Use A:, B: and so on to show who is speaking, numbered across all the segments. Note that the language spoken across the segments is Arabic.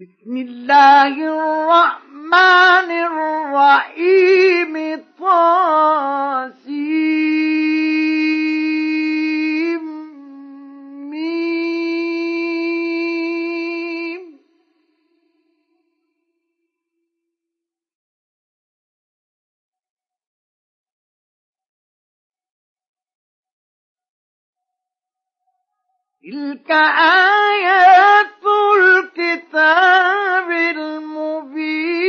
A: بسم الله الرحمن الرحيم طاسيم تلك آيات الكتاب المبين.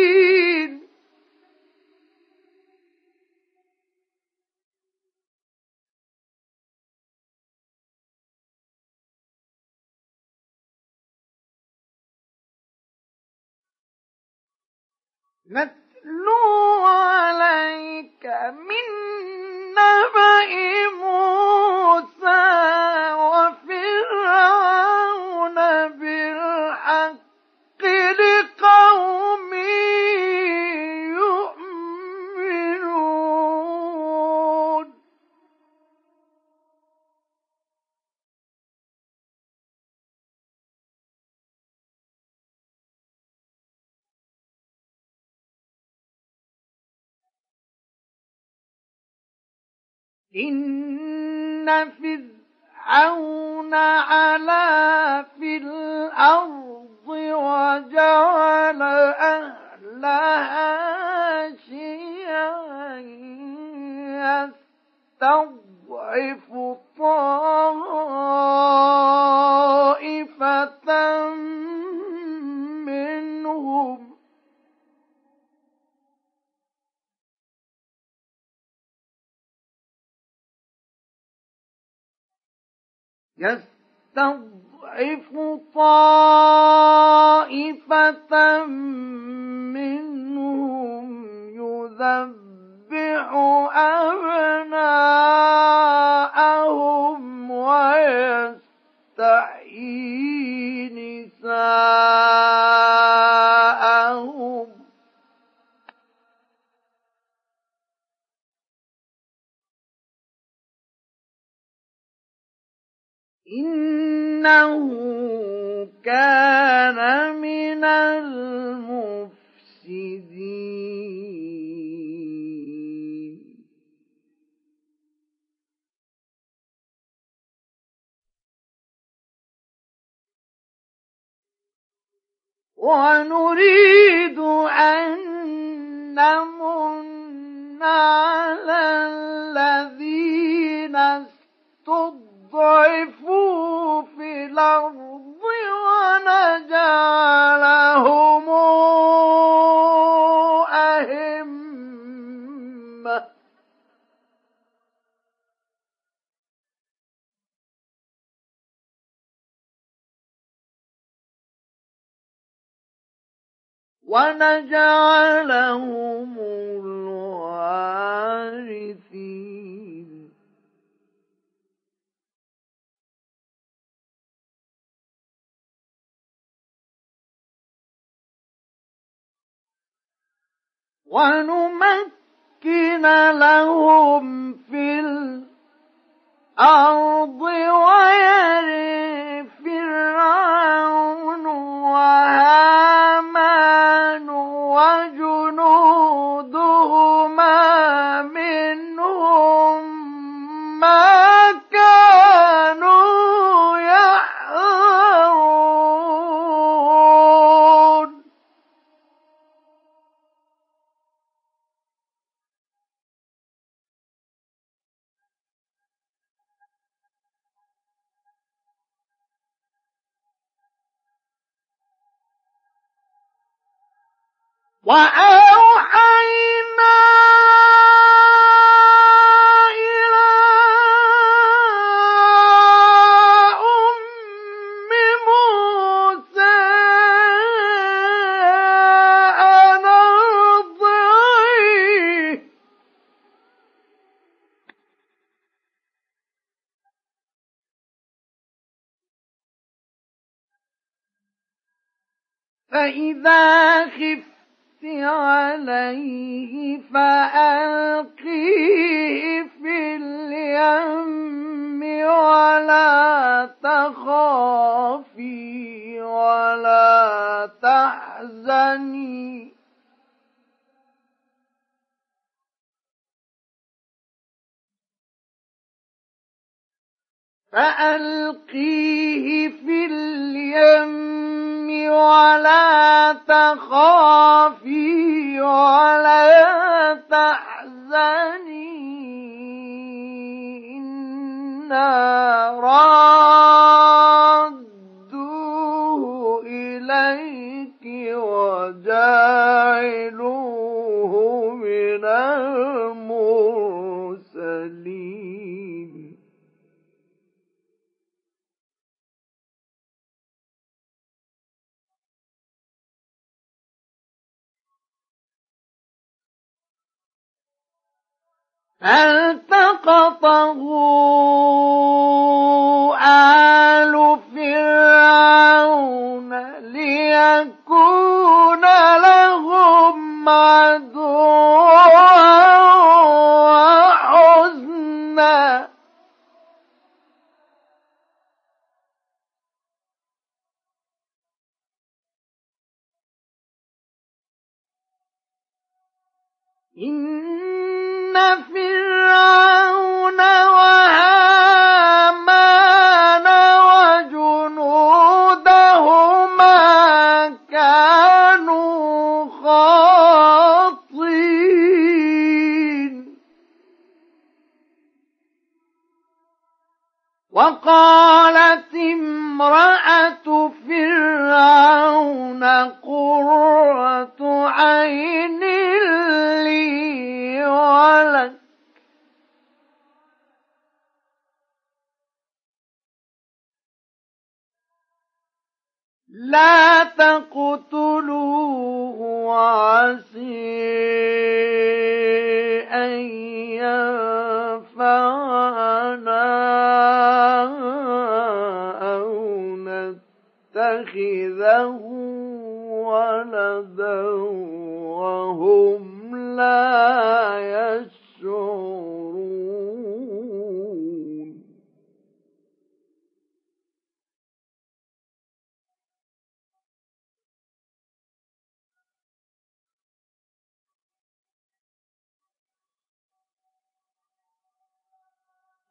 A: نتلو عليك من نبأ موسى إن فرعون علا في الأرض وجعل أهلها شيعا يستضعف طائفة منهم يستضعف طائفة منهم يذبح أبناءهم ويستحيي نساءهم إنه كان من المفسدين. ونريد أن نمن على ونجعلهم الوارثين. ونمكن لهم في الأرض ويري فرعون وهامان. وجنودهما وأوحينا إلى أم موسى أن أرضعيه. فإذا عليه فألقيه في اليم ولا تخافي ولا تحزني. فألقيه في اليم ولا تخافي ولا تحزني. إنا رادوه إليك وجاعلوه فالتقطه آل فرعون ليكون لهم عدوا وحزنا. إن فرعون وهامان وجنودهما كانوا خاطئين. وقالت امرأة فرعون قرة عين لا تقتلوه وعسي أن ينفعنا أو نتخذه ولدا وهم لا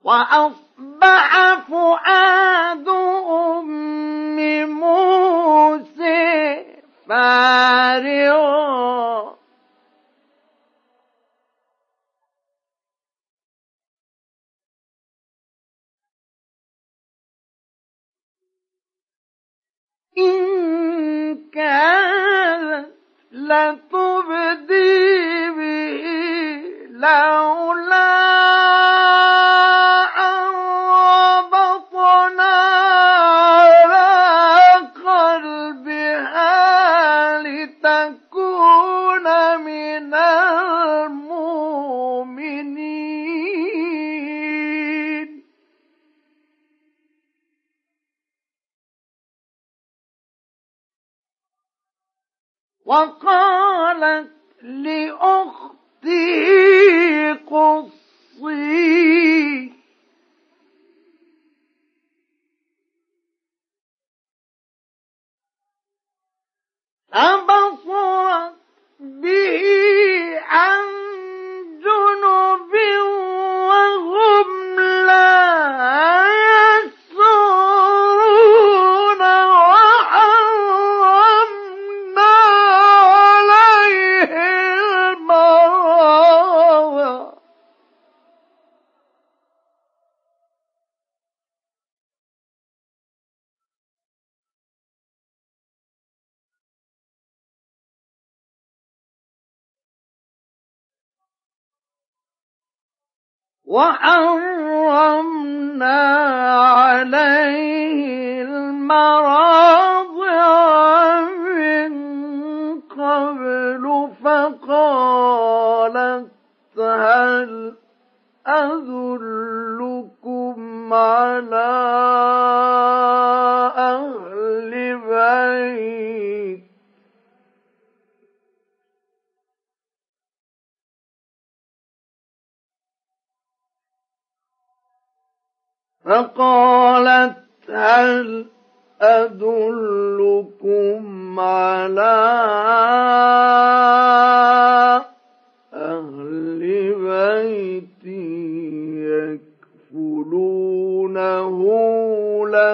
A: وأصبح فؤاد أم موسى فارغا إن كانت لتبدي به لولا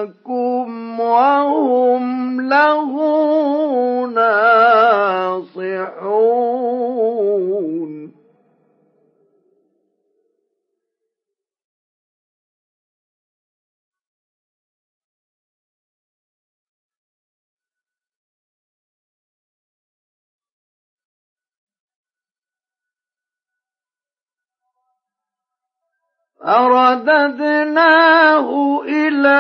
A: لكم وهم له ناصحون. فرددناه إلى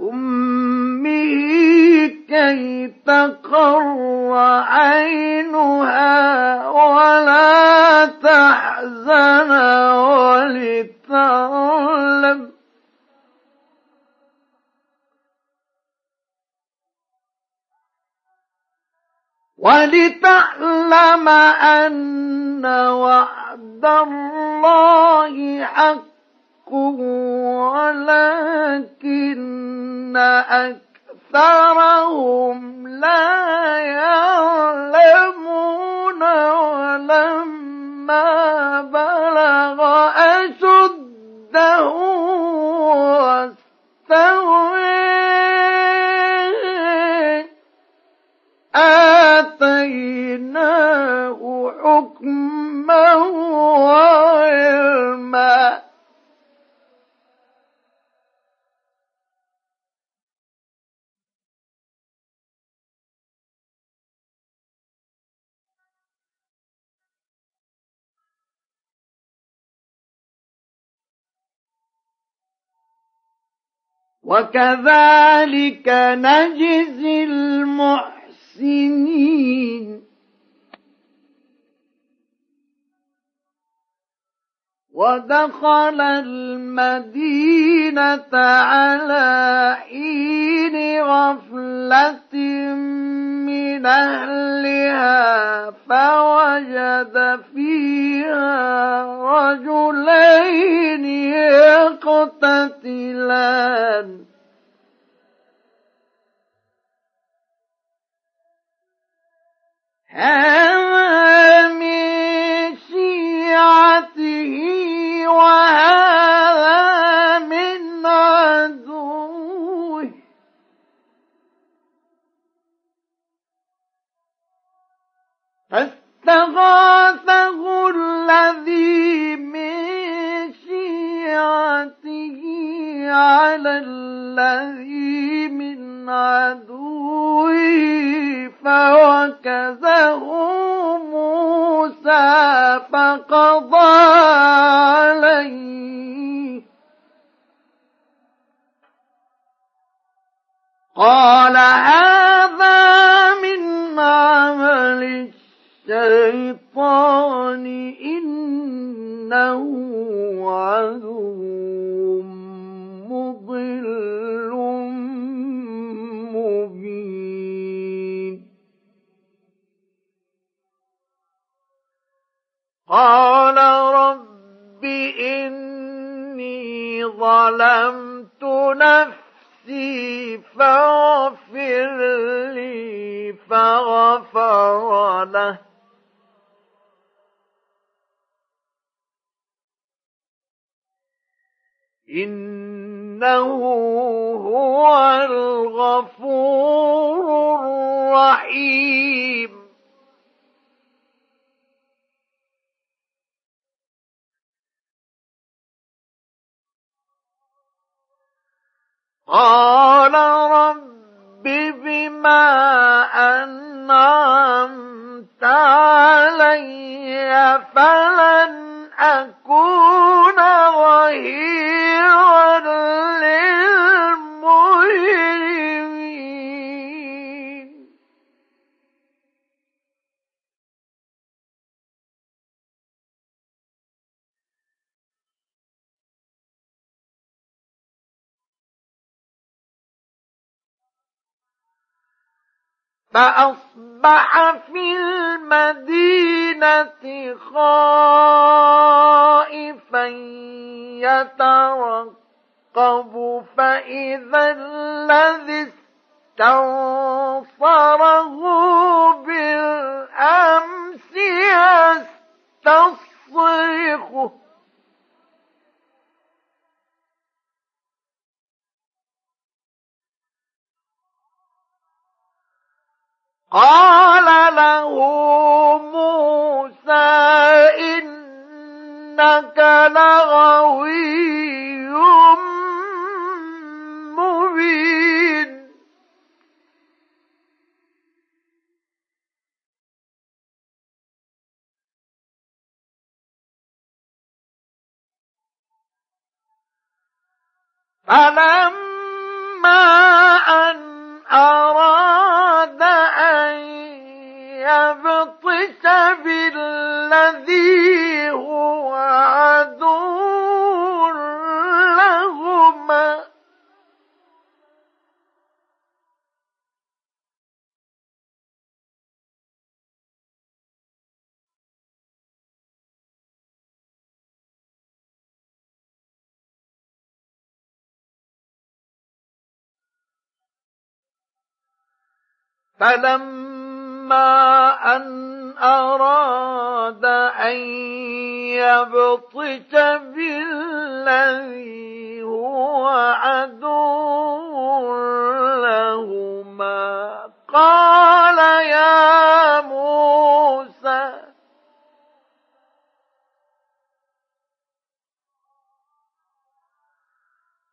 A: أمه كي تقر عينها ولا تحزن ولتعلم ولتعلم أن وعد الله حق ولكن أكثرهم لا يعلمون. ولما بلغ أشده حكما وعلما. وكذلك نجزي المحسنين. ودخل المدينة على حين غفلة من أهلها فوجد فيها رجلين يقتتلان. هذا من شيعته وهذا من عدوه. فاستغاثه الذي من شيعته على الذي من عدوه فوكزه موسى فقضى عليه. قال هذا من عمل الشيطان إنه ظلمت نفسي فاغفر لي فغفر له. إنه هو الغفور الرحيم. قال رب بما أنعمت علي فلن أكون ظهيرا للمجرمين. فأصبح في المدينة خائفا يترقب فإذا الذي استنصره بالأمس يستصرخه. قال له موسى إنك لغوي مبين. فلما أن أراد فلما أن أراد أن يبطش بالذي هو عدو لهما قال يا موسى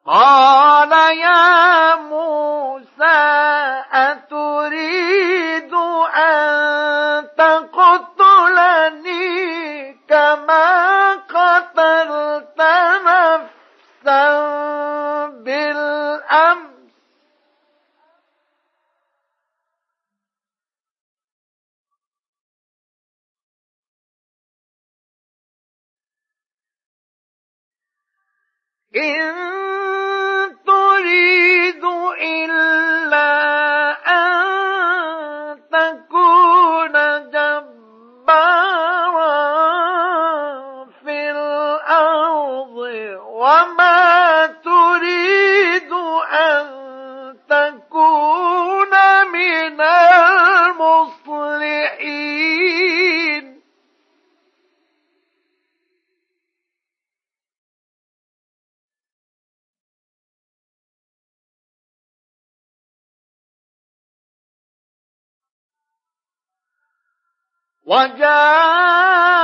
A: قال يا موسى أتريد أن تقتلني كما قتلت نفسا بالأمس؟ إن وجاء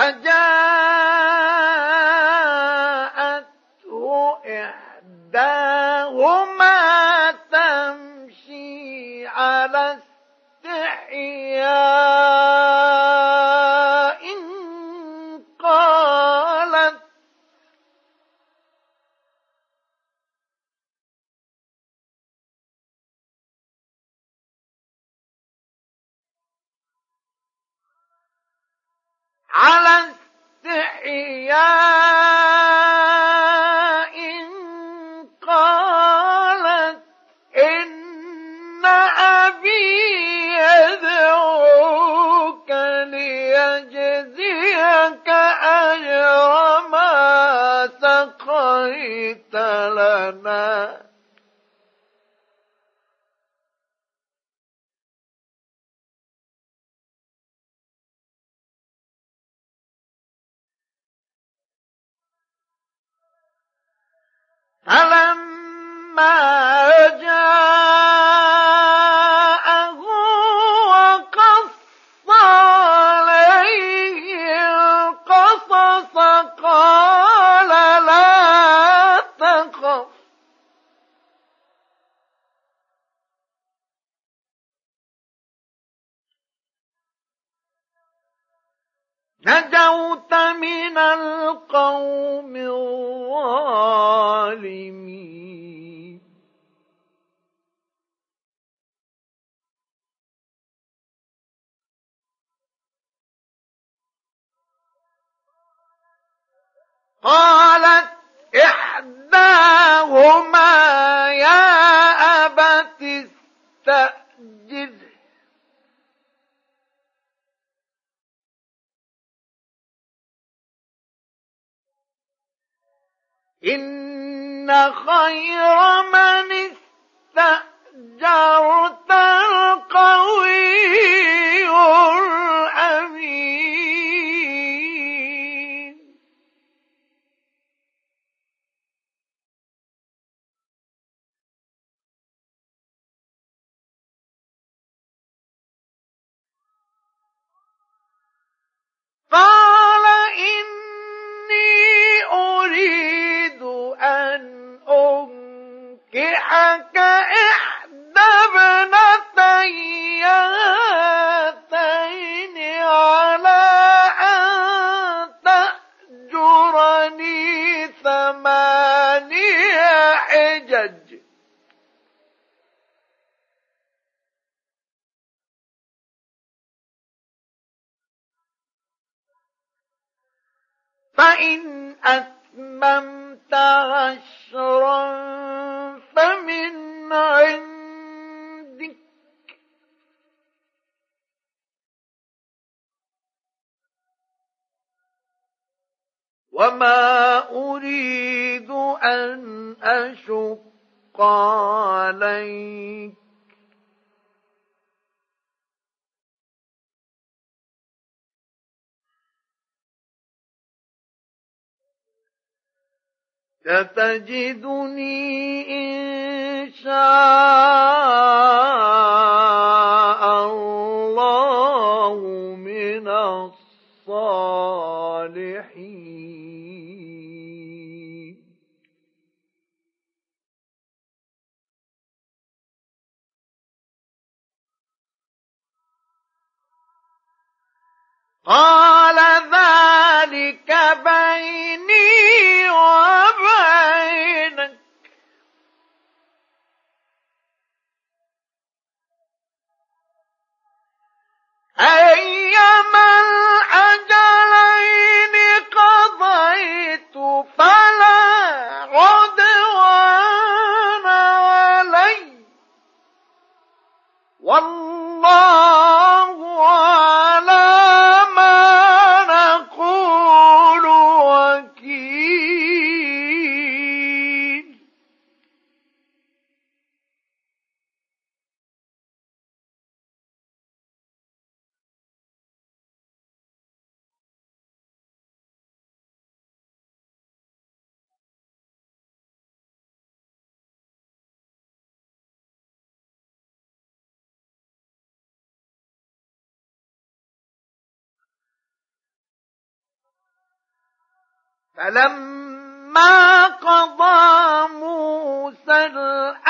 A: فجاء شفيت لنا. فلما جاء نجوت من القوم الظالمين. قالت إحداهما يا أبت استأذن. إن خير من استأجرت القوي أتممت عشرا فمن عندك. وما أريد أن أشق عليك. ستجدني إن شاء الله من الصالحين. قال ذلك بيني وبينك. أيما الأجلين قضيت فلا عدوان علي. والله فلما قضى موسى الأجل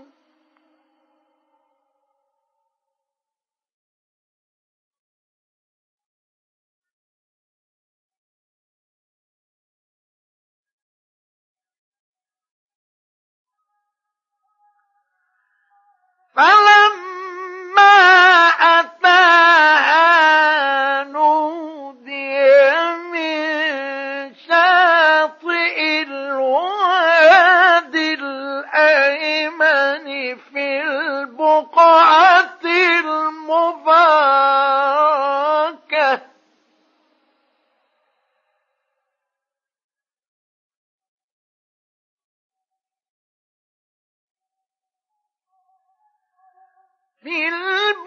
A: فلما أتاها نودي من شاطئ الوادي الأيمن في البقعة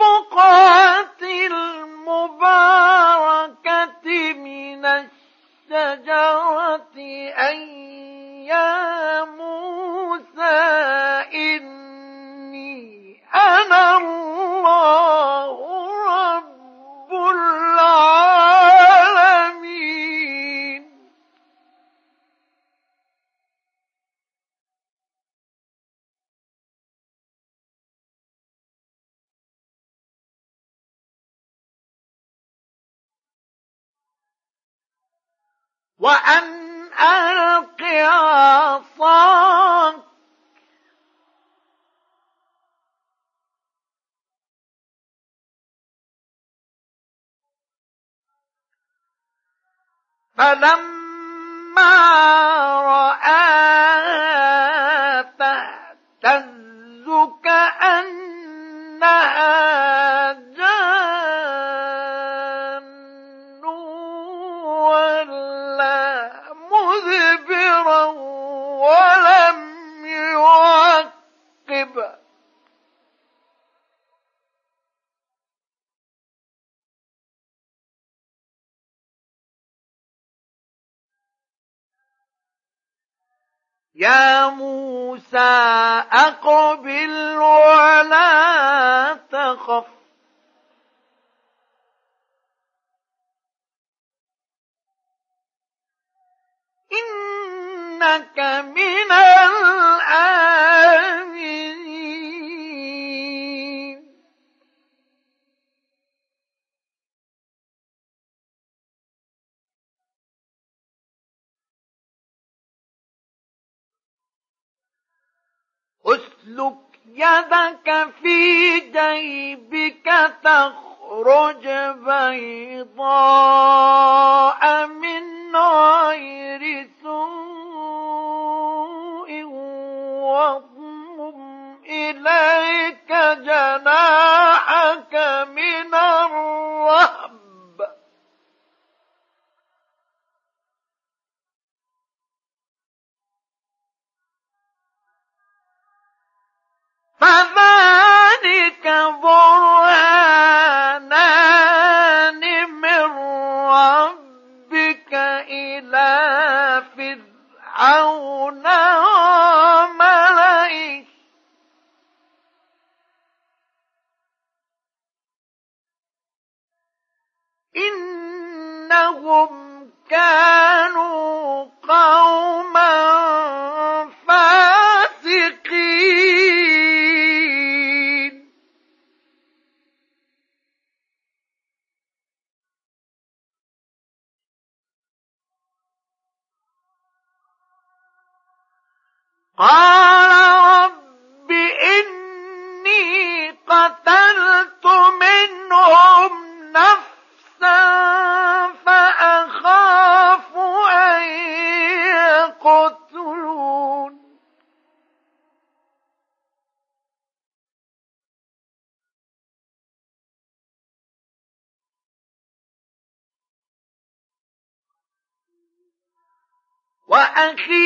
A: البقعة المباركة من الشجرة. فلما رآها يا موسى أقبل ولا تخف. إنك من الآمنين اسلك يدك في جيبك تخرج بيضاء من غير سوء واضمم إليك جناحك من الرهب. فذلك برهانان من ربك إلى فرعون وملئه. إنهم قال رب إني قتلت منهم نفسا فأخاف أن يقتلون. وأخي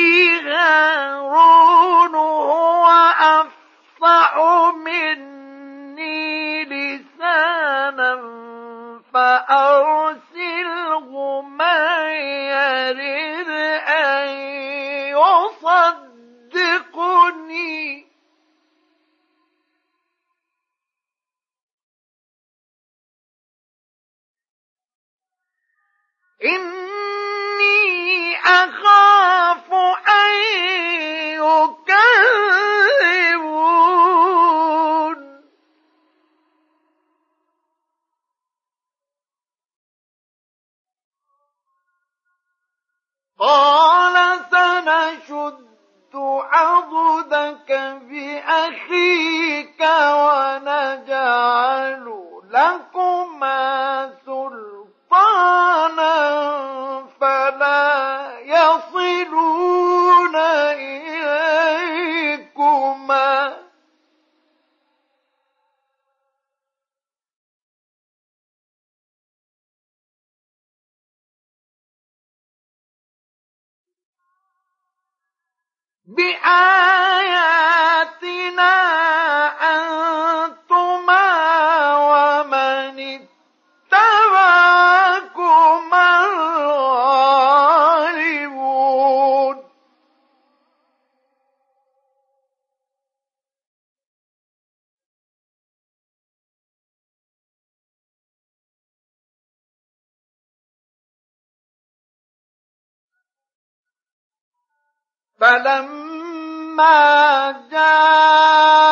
A: فلما جاءهم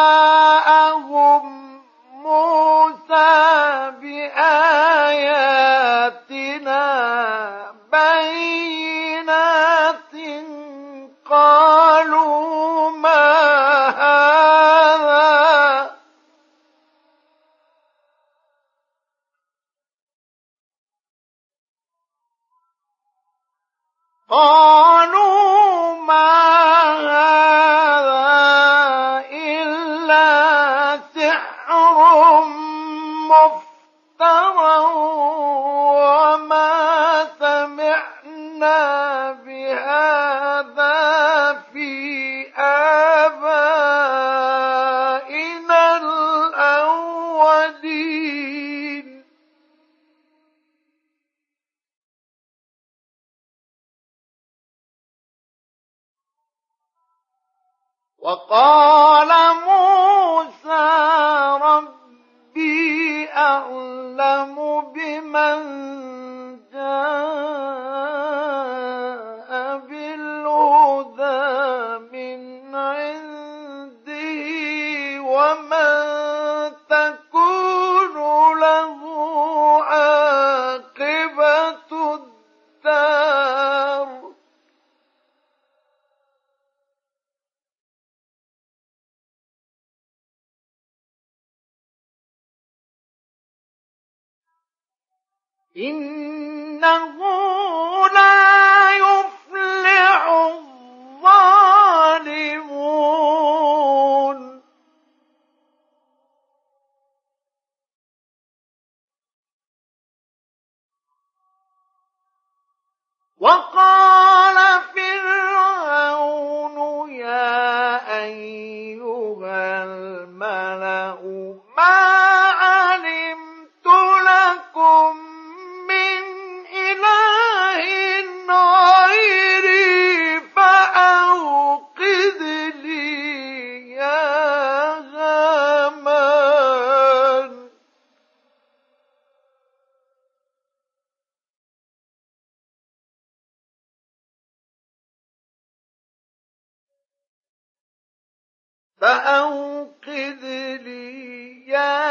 A: فأوقذ لي يا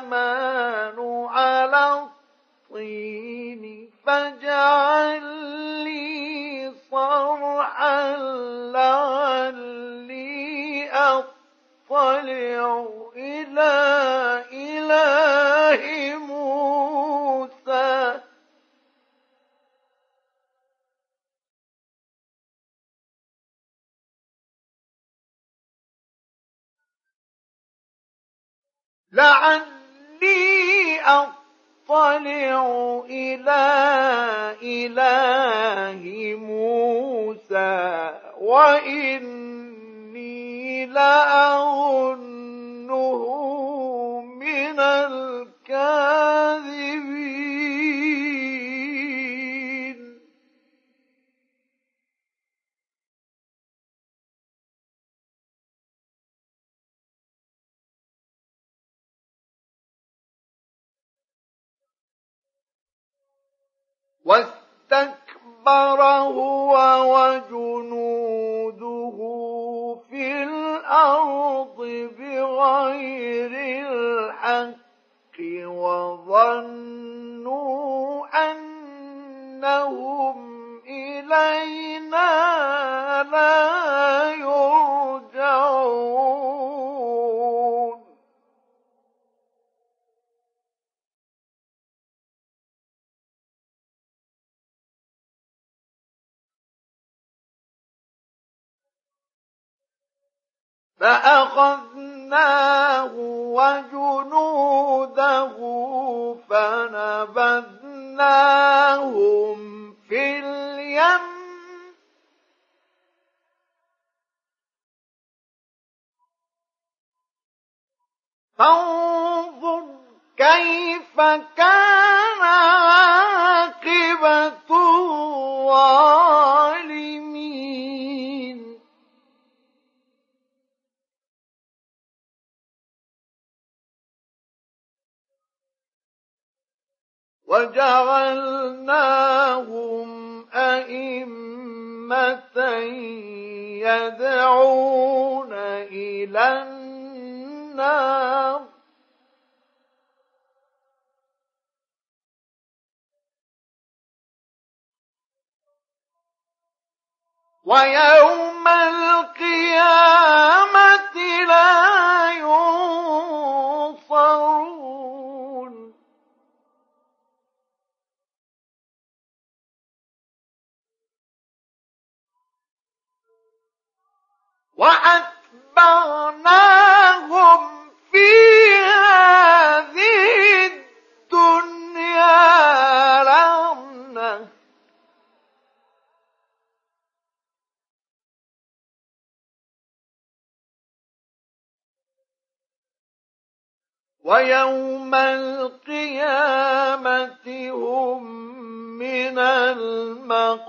A: هامان على الطين فاجعل لي صرحا لعلي أطلع إلى إله لعلي أطلع إلى إله موسى وإني لأظنه من الكاذبين واستكبر هو وجنوده في الأرض بغير الحق وظنوا أنهم إلينا لا يرجعون. فأخذناه وجنوده فنبذناهم في اليم. فانظر كيف كان عاقبة الظالمين. وجعلناهم أئمة يدعون إلى النار. ويوم القيامة لا وأتبعناهم في هذه الدنيا ويوم القيامة هم من المقبوحين.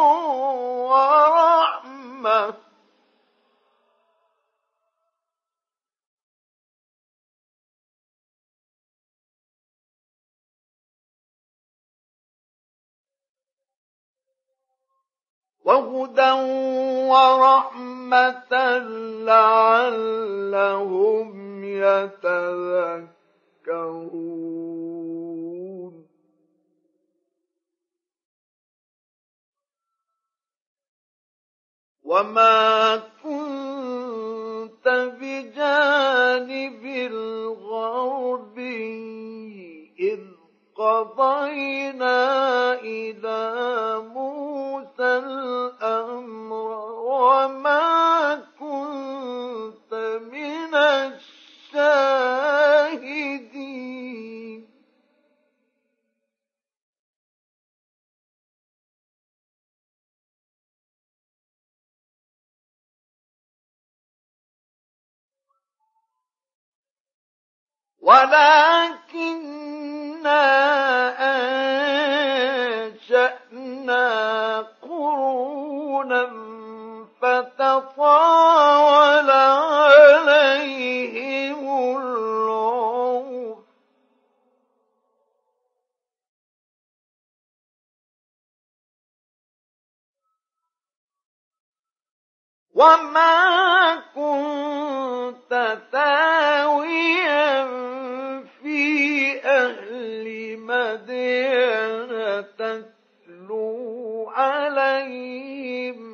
A: ورحمة لعلهم يتذكرون. وما كنت بجانب الغربي إذ قضينا إلى موسى الأمر وما كنت من الشاهدين. ولكننا فتطاول عليهم العمر. وما كنت ثاويا في أهل مدينة تتلو عليهم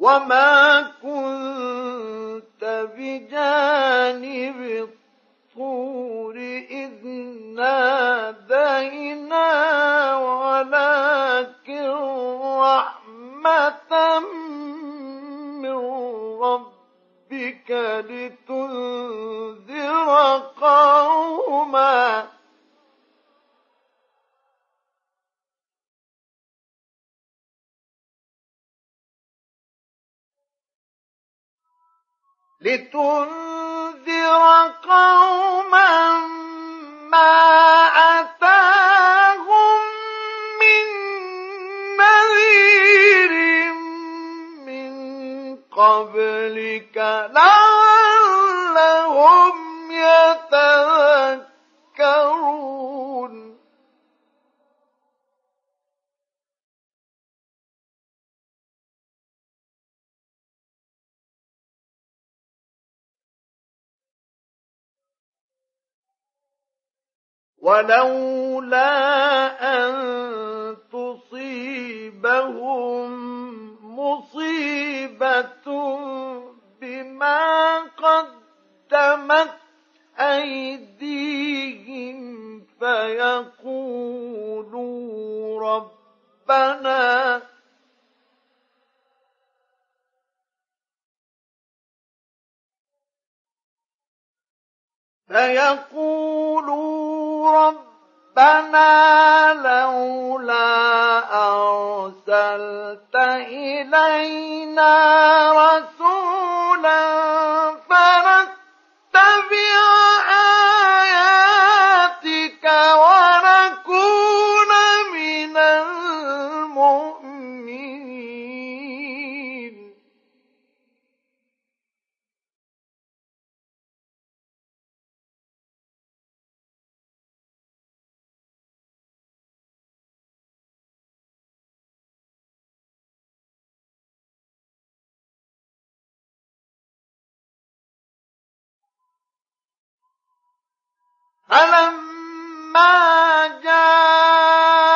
A: وما كنت بجانب الطور إذ نادينا ولكن رحمة من ربك لتنذر قوما لتنذر قوما ما أتاهم قبلك لعلهم يتذكرون. ولولا أن تصيبهم مصيبة بما قدمت أيديهم فيقولوا ربنا فيقولوا ربنا لولا أرسلت إلينا رسولا فلما جاءهم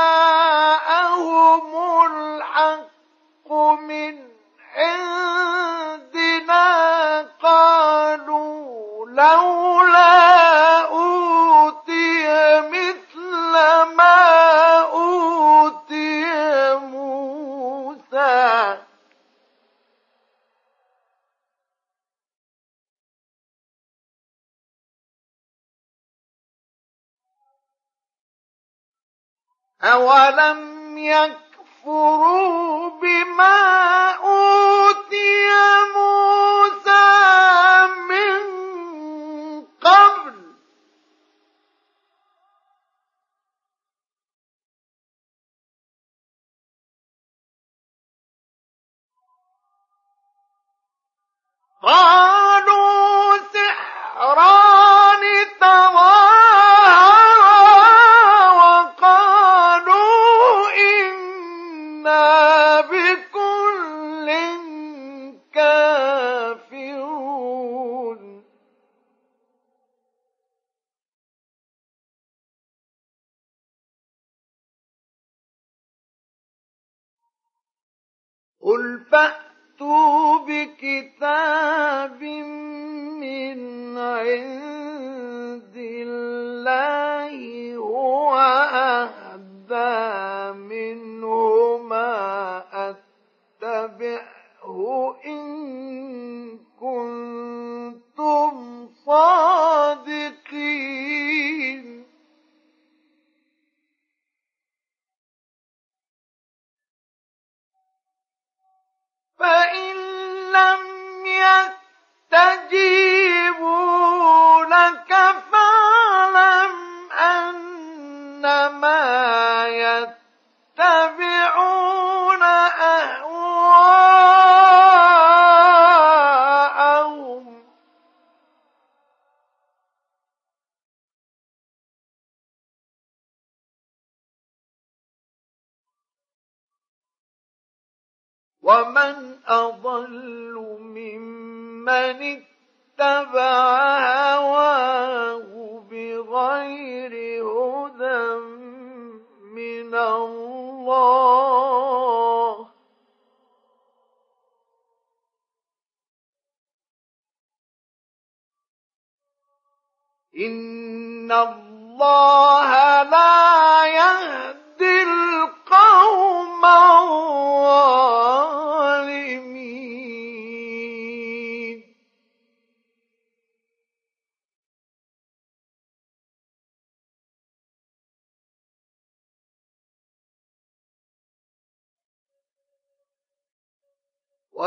A: أولم يكفروا بما أوتي موسى من قبل قالوا فأتوا بكتاب من عند الله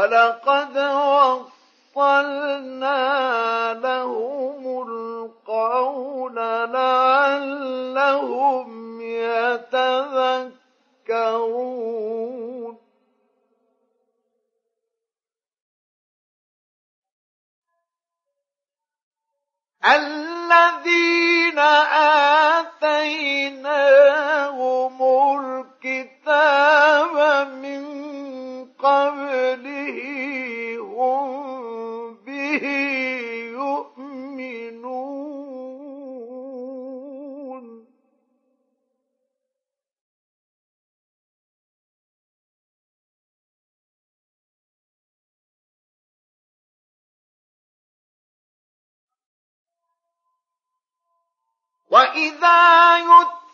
A: ولقد وصلنا لهم القول لعلهم يتذكرون. الذين آتيناهم الكتاب من قبله هم به يؤمنون. وإذا يتلى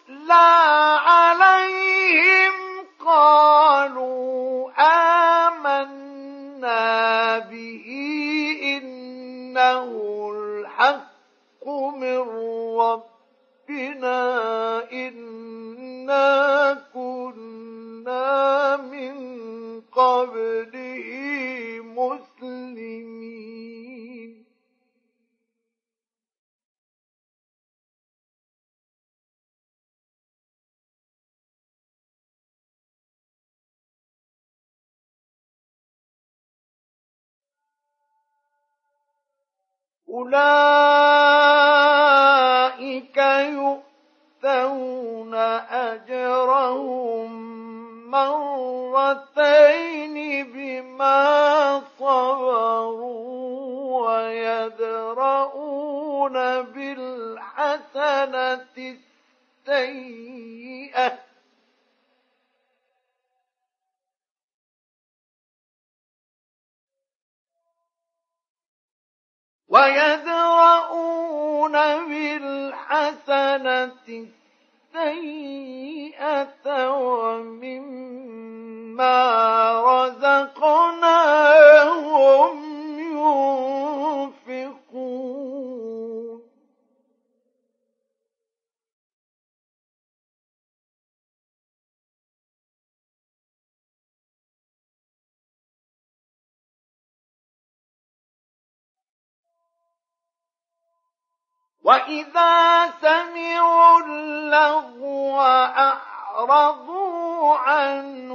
A: وإذا سمعوا اللغو أعرضوا عنه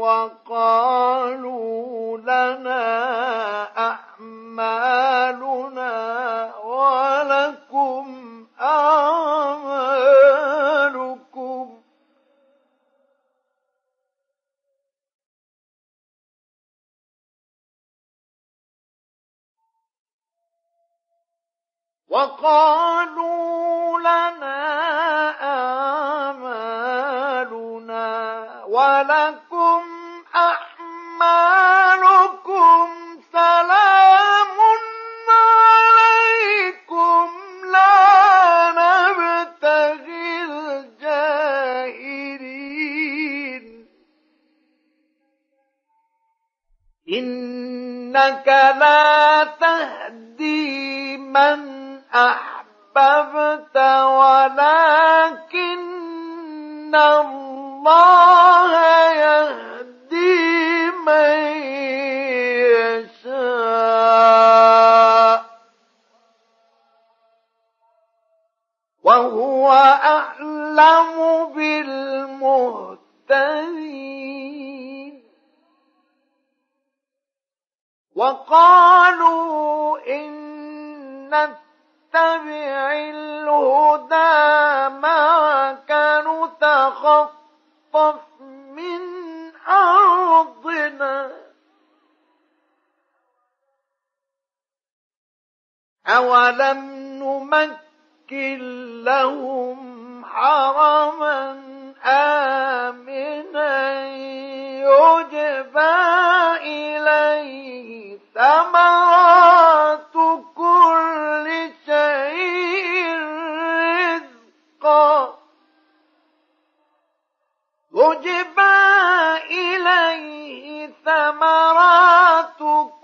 A: وقالوا لنا أعمالنا وقالوا لنا أعمالنا ولكم أعمالكم سلام عليكم لا نبتغي الجاهلين. إنك لا تهدي من أحببت ولكن الله يهدي من يشاء. وهو أعلم بالمهتدين. وقالوا إن نتبع الهدى معك نتخطف من أرضنا. أولم نمكن لهم حرما آمنا يجبى إليه ثمرات إليه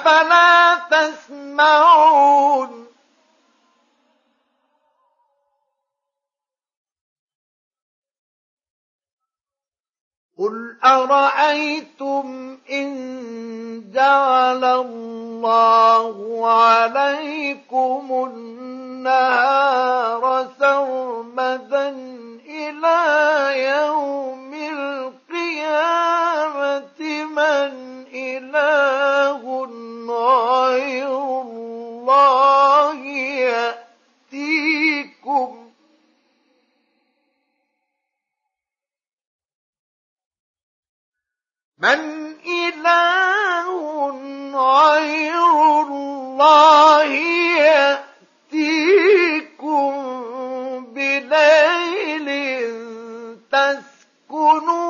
A: أفلا تسمعون قل أرأيتم إن جعل الله عليكم النهار سرمدا إلى يوم القيامة من إله غير الله يأتيكم. من إله غير الله يأتيكم بليل تسكنون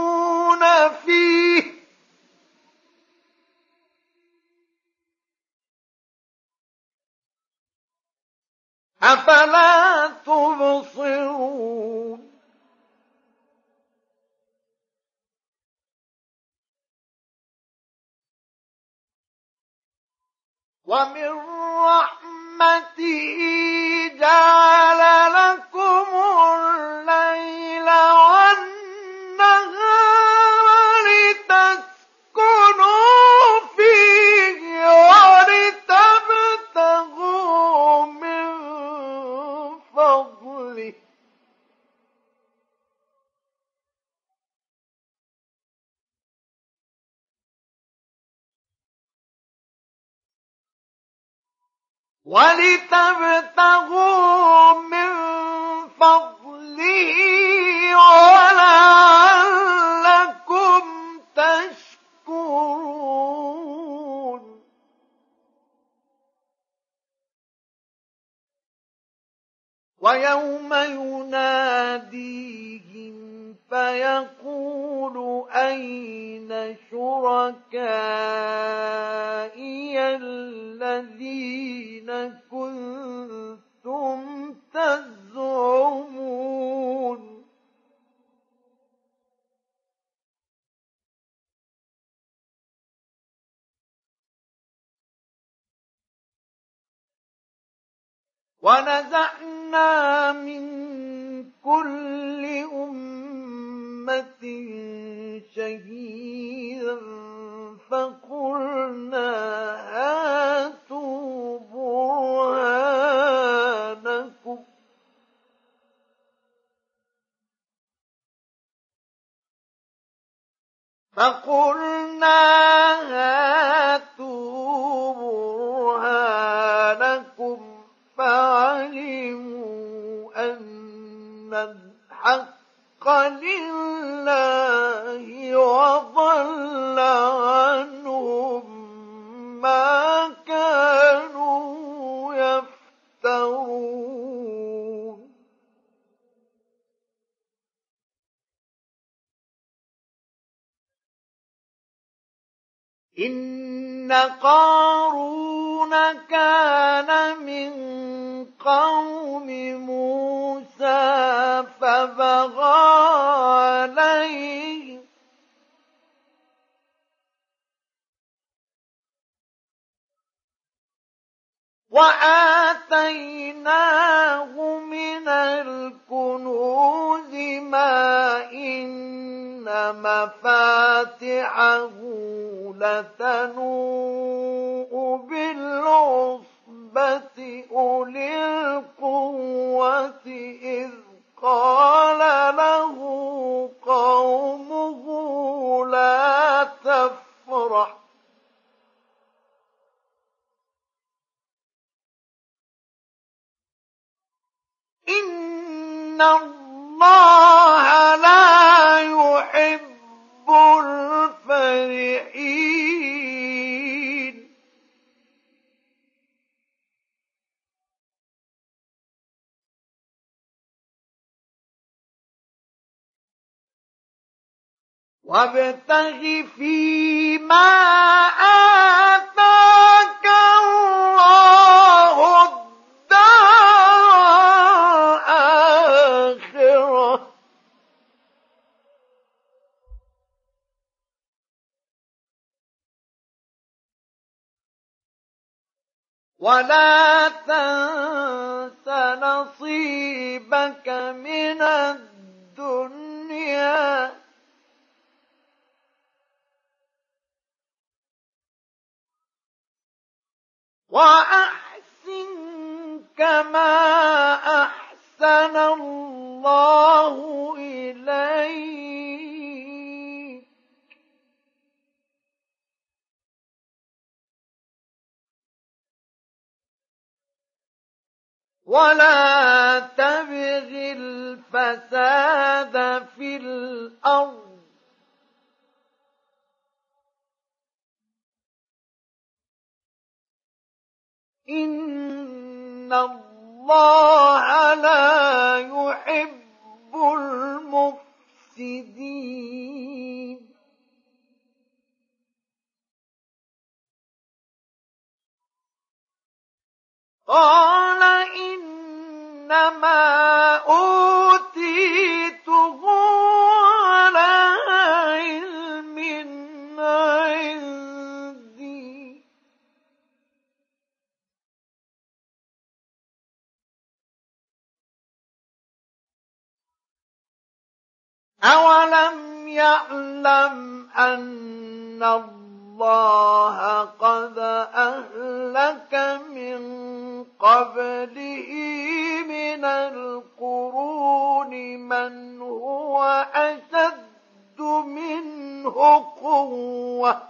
A: أفلا تبصرون؟ ومن رحمته جعل لكم الليل ولتبتغوا من فضله ولعلكم تشكرون. ويوم يناديهم فيقول أين شركائي الذين كنتم تزعمون؟ ونزعنا من كل أمة شهيدا فقلنا هاتوا برهانكم. فقلنا هاتوا الحق لله وضل عنهم ما إن قارون كان من قوم موسى فبغى عليه وآتيناه من الكنوز ما إن مفاتحه لتنوء بالعصبة أولي القوة إذ قال له قومه لا تفرح. إن الله لا يحب الفرحين. وابتغ فيما آتاك ولا تنس نصيبك من الدنيا. وأحسن كما أحسن الله إليك ولا تبغ الفساد في الأرض إن الله لا يحب المفسدين قال إنما أوتيته على علم عندي. أولم يعلم أن الله قد أهلك من قبله من القرون من هو أشد منه قوة.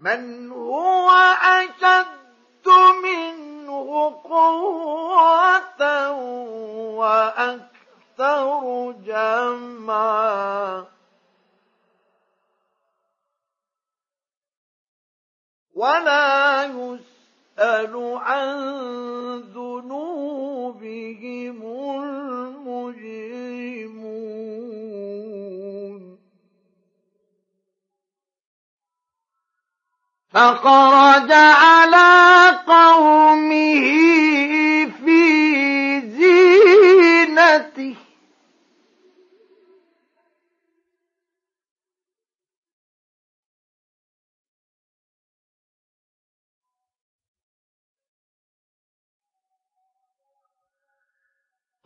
A: من هو أشد منه قوة وأكثر جمعا. ولا يسأل عن ذنوبهم المجرمون. فخرج على قومه في زينته.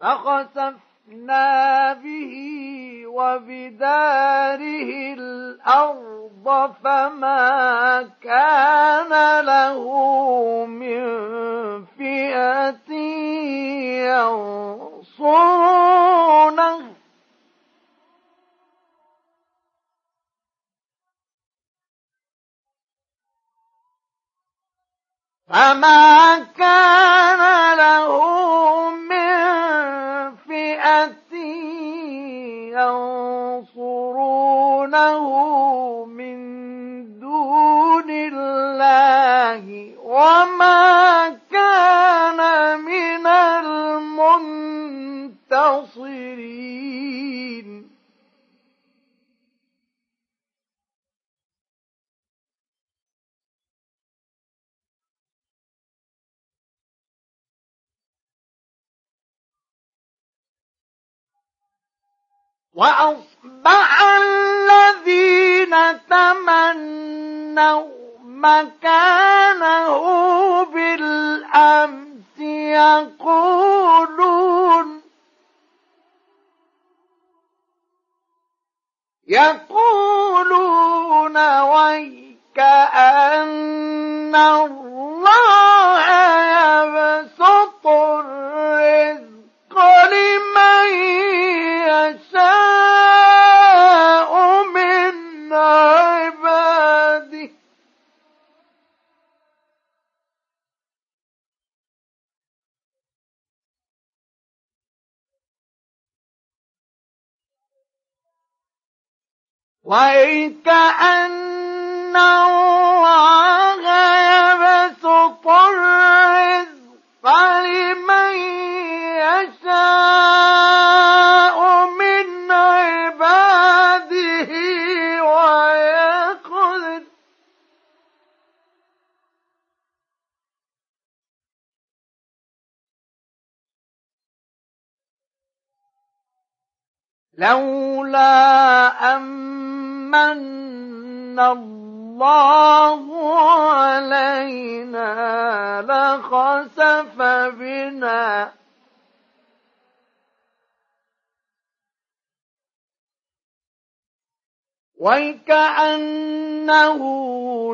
A: فخسفنا به وبداره الأرض فما كان له من فئة ينصرونه فما كان له من ينصرونه من دون الله وما كان من المنتصرين. وأصبح الذين تمنوا مكانه بالأمس يقولون يقولون ويك أن الله وكأن الله يبسط الرزق لمن يشاء من عباده ويقدر. لولا أمن الله علينا لخسف بنا. وكأنه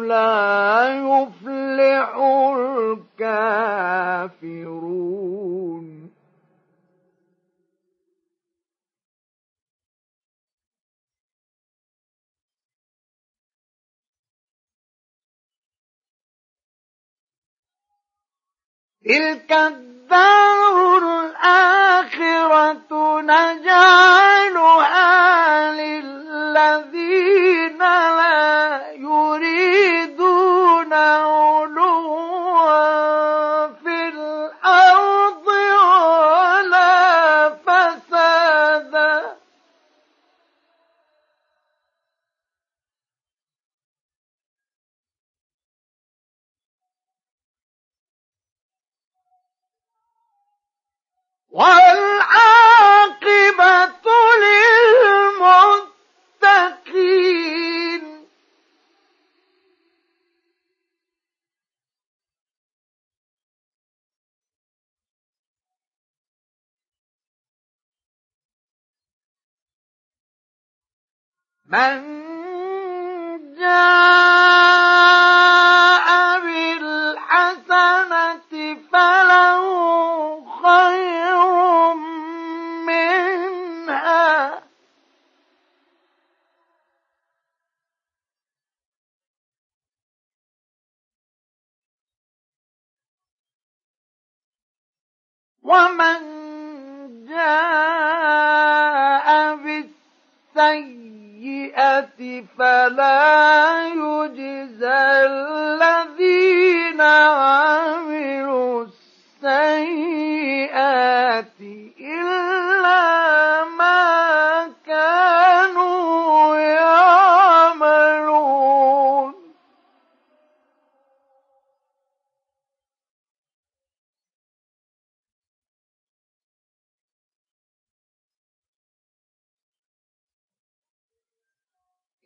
A: لا يفلح الكافرون. تلك الدار الآخرة نجعلها للذين لا يريدون علوا. والعاقبة للمتقين. من جاء ومن جاء بالسيئة السيئة فلا يجزى الذين عملوا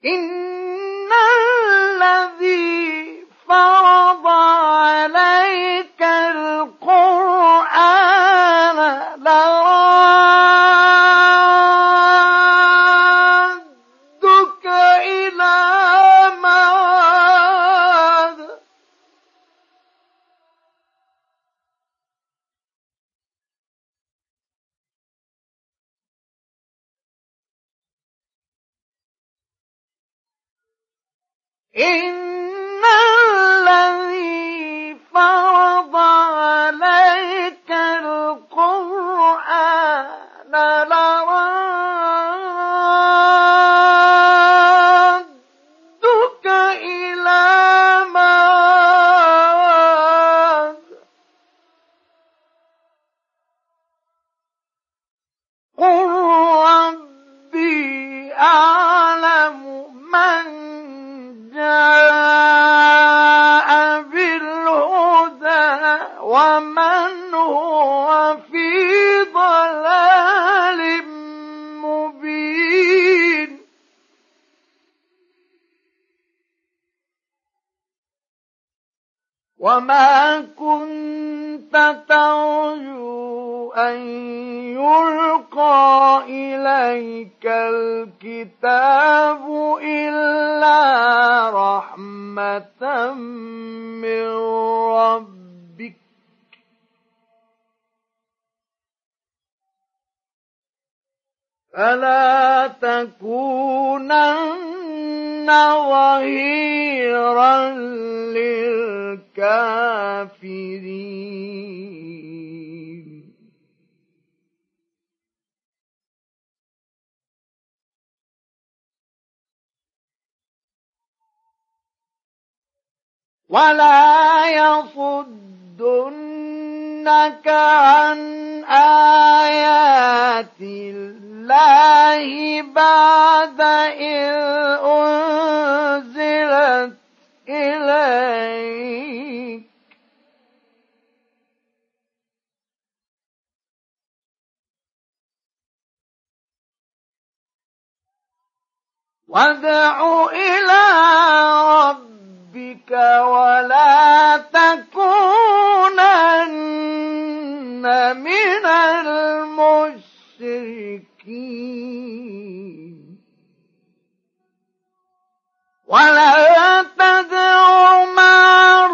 A: إن ومن هو في ضلال مبين. وما كنت ترجو أن يلقى إليك الكتاب إلا رحمة من ربك فلا تكونن ظهيرا للكافرين. ولا يصدنك عن آيات الله بعد إذ أنزلت إليك. وادع إلى ربك ولا تكونن من المشركين. ولا تدع مع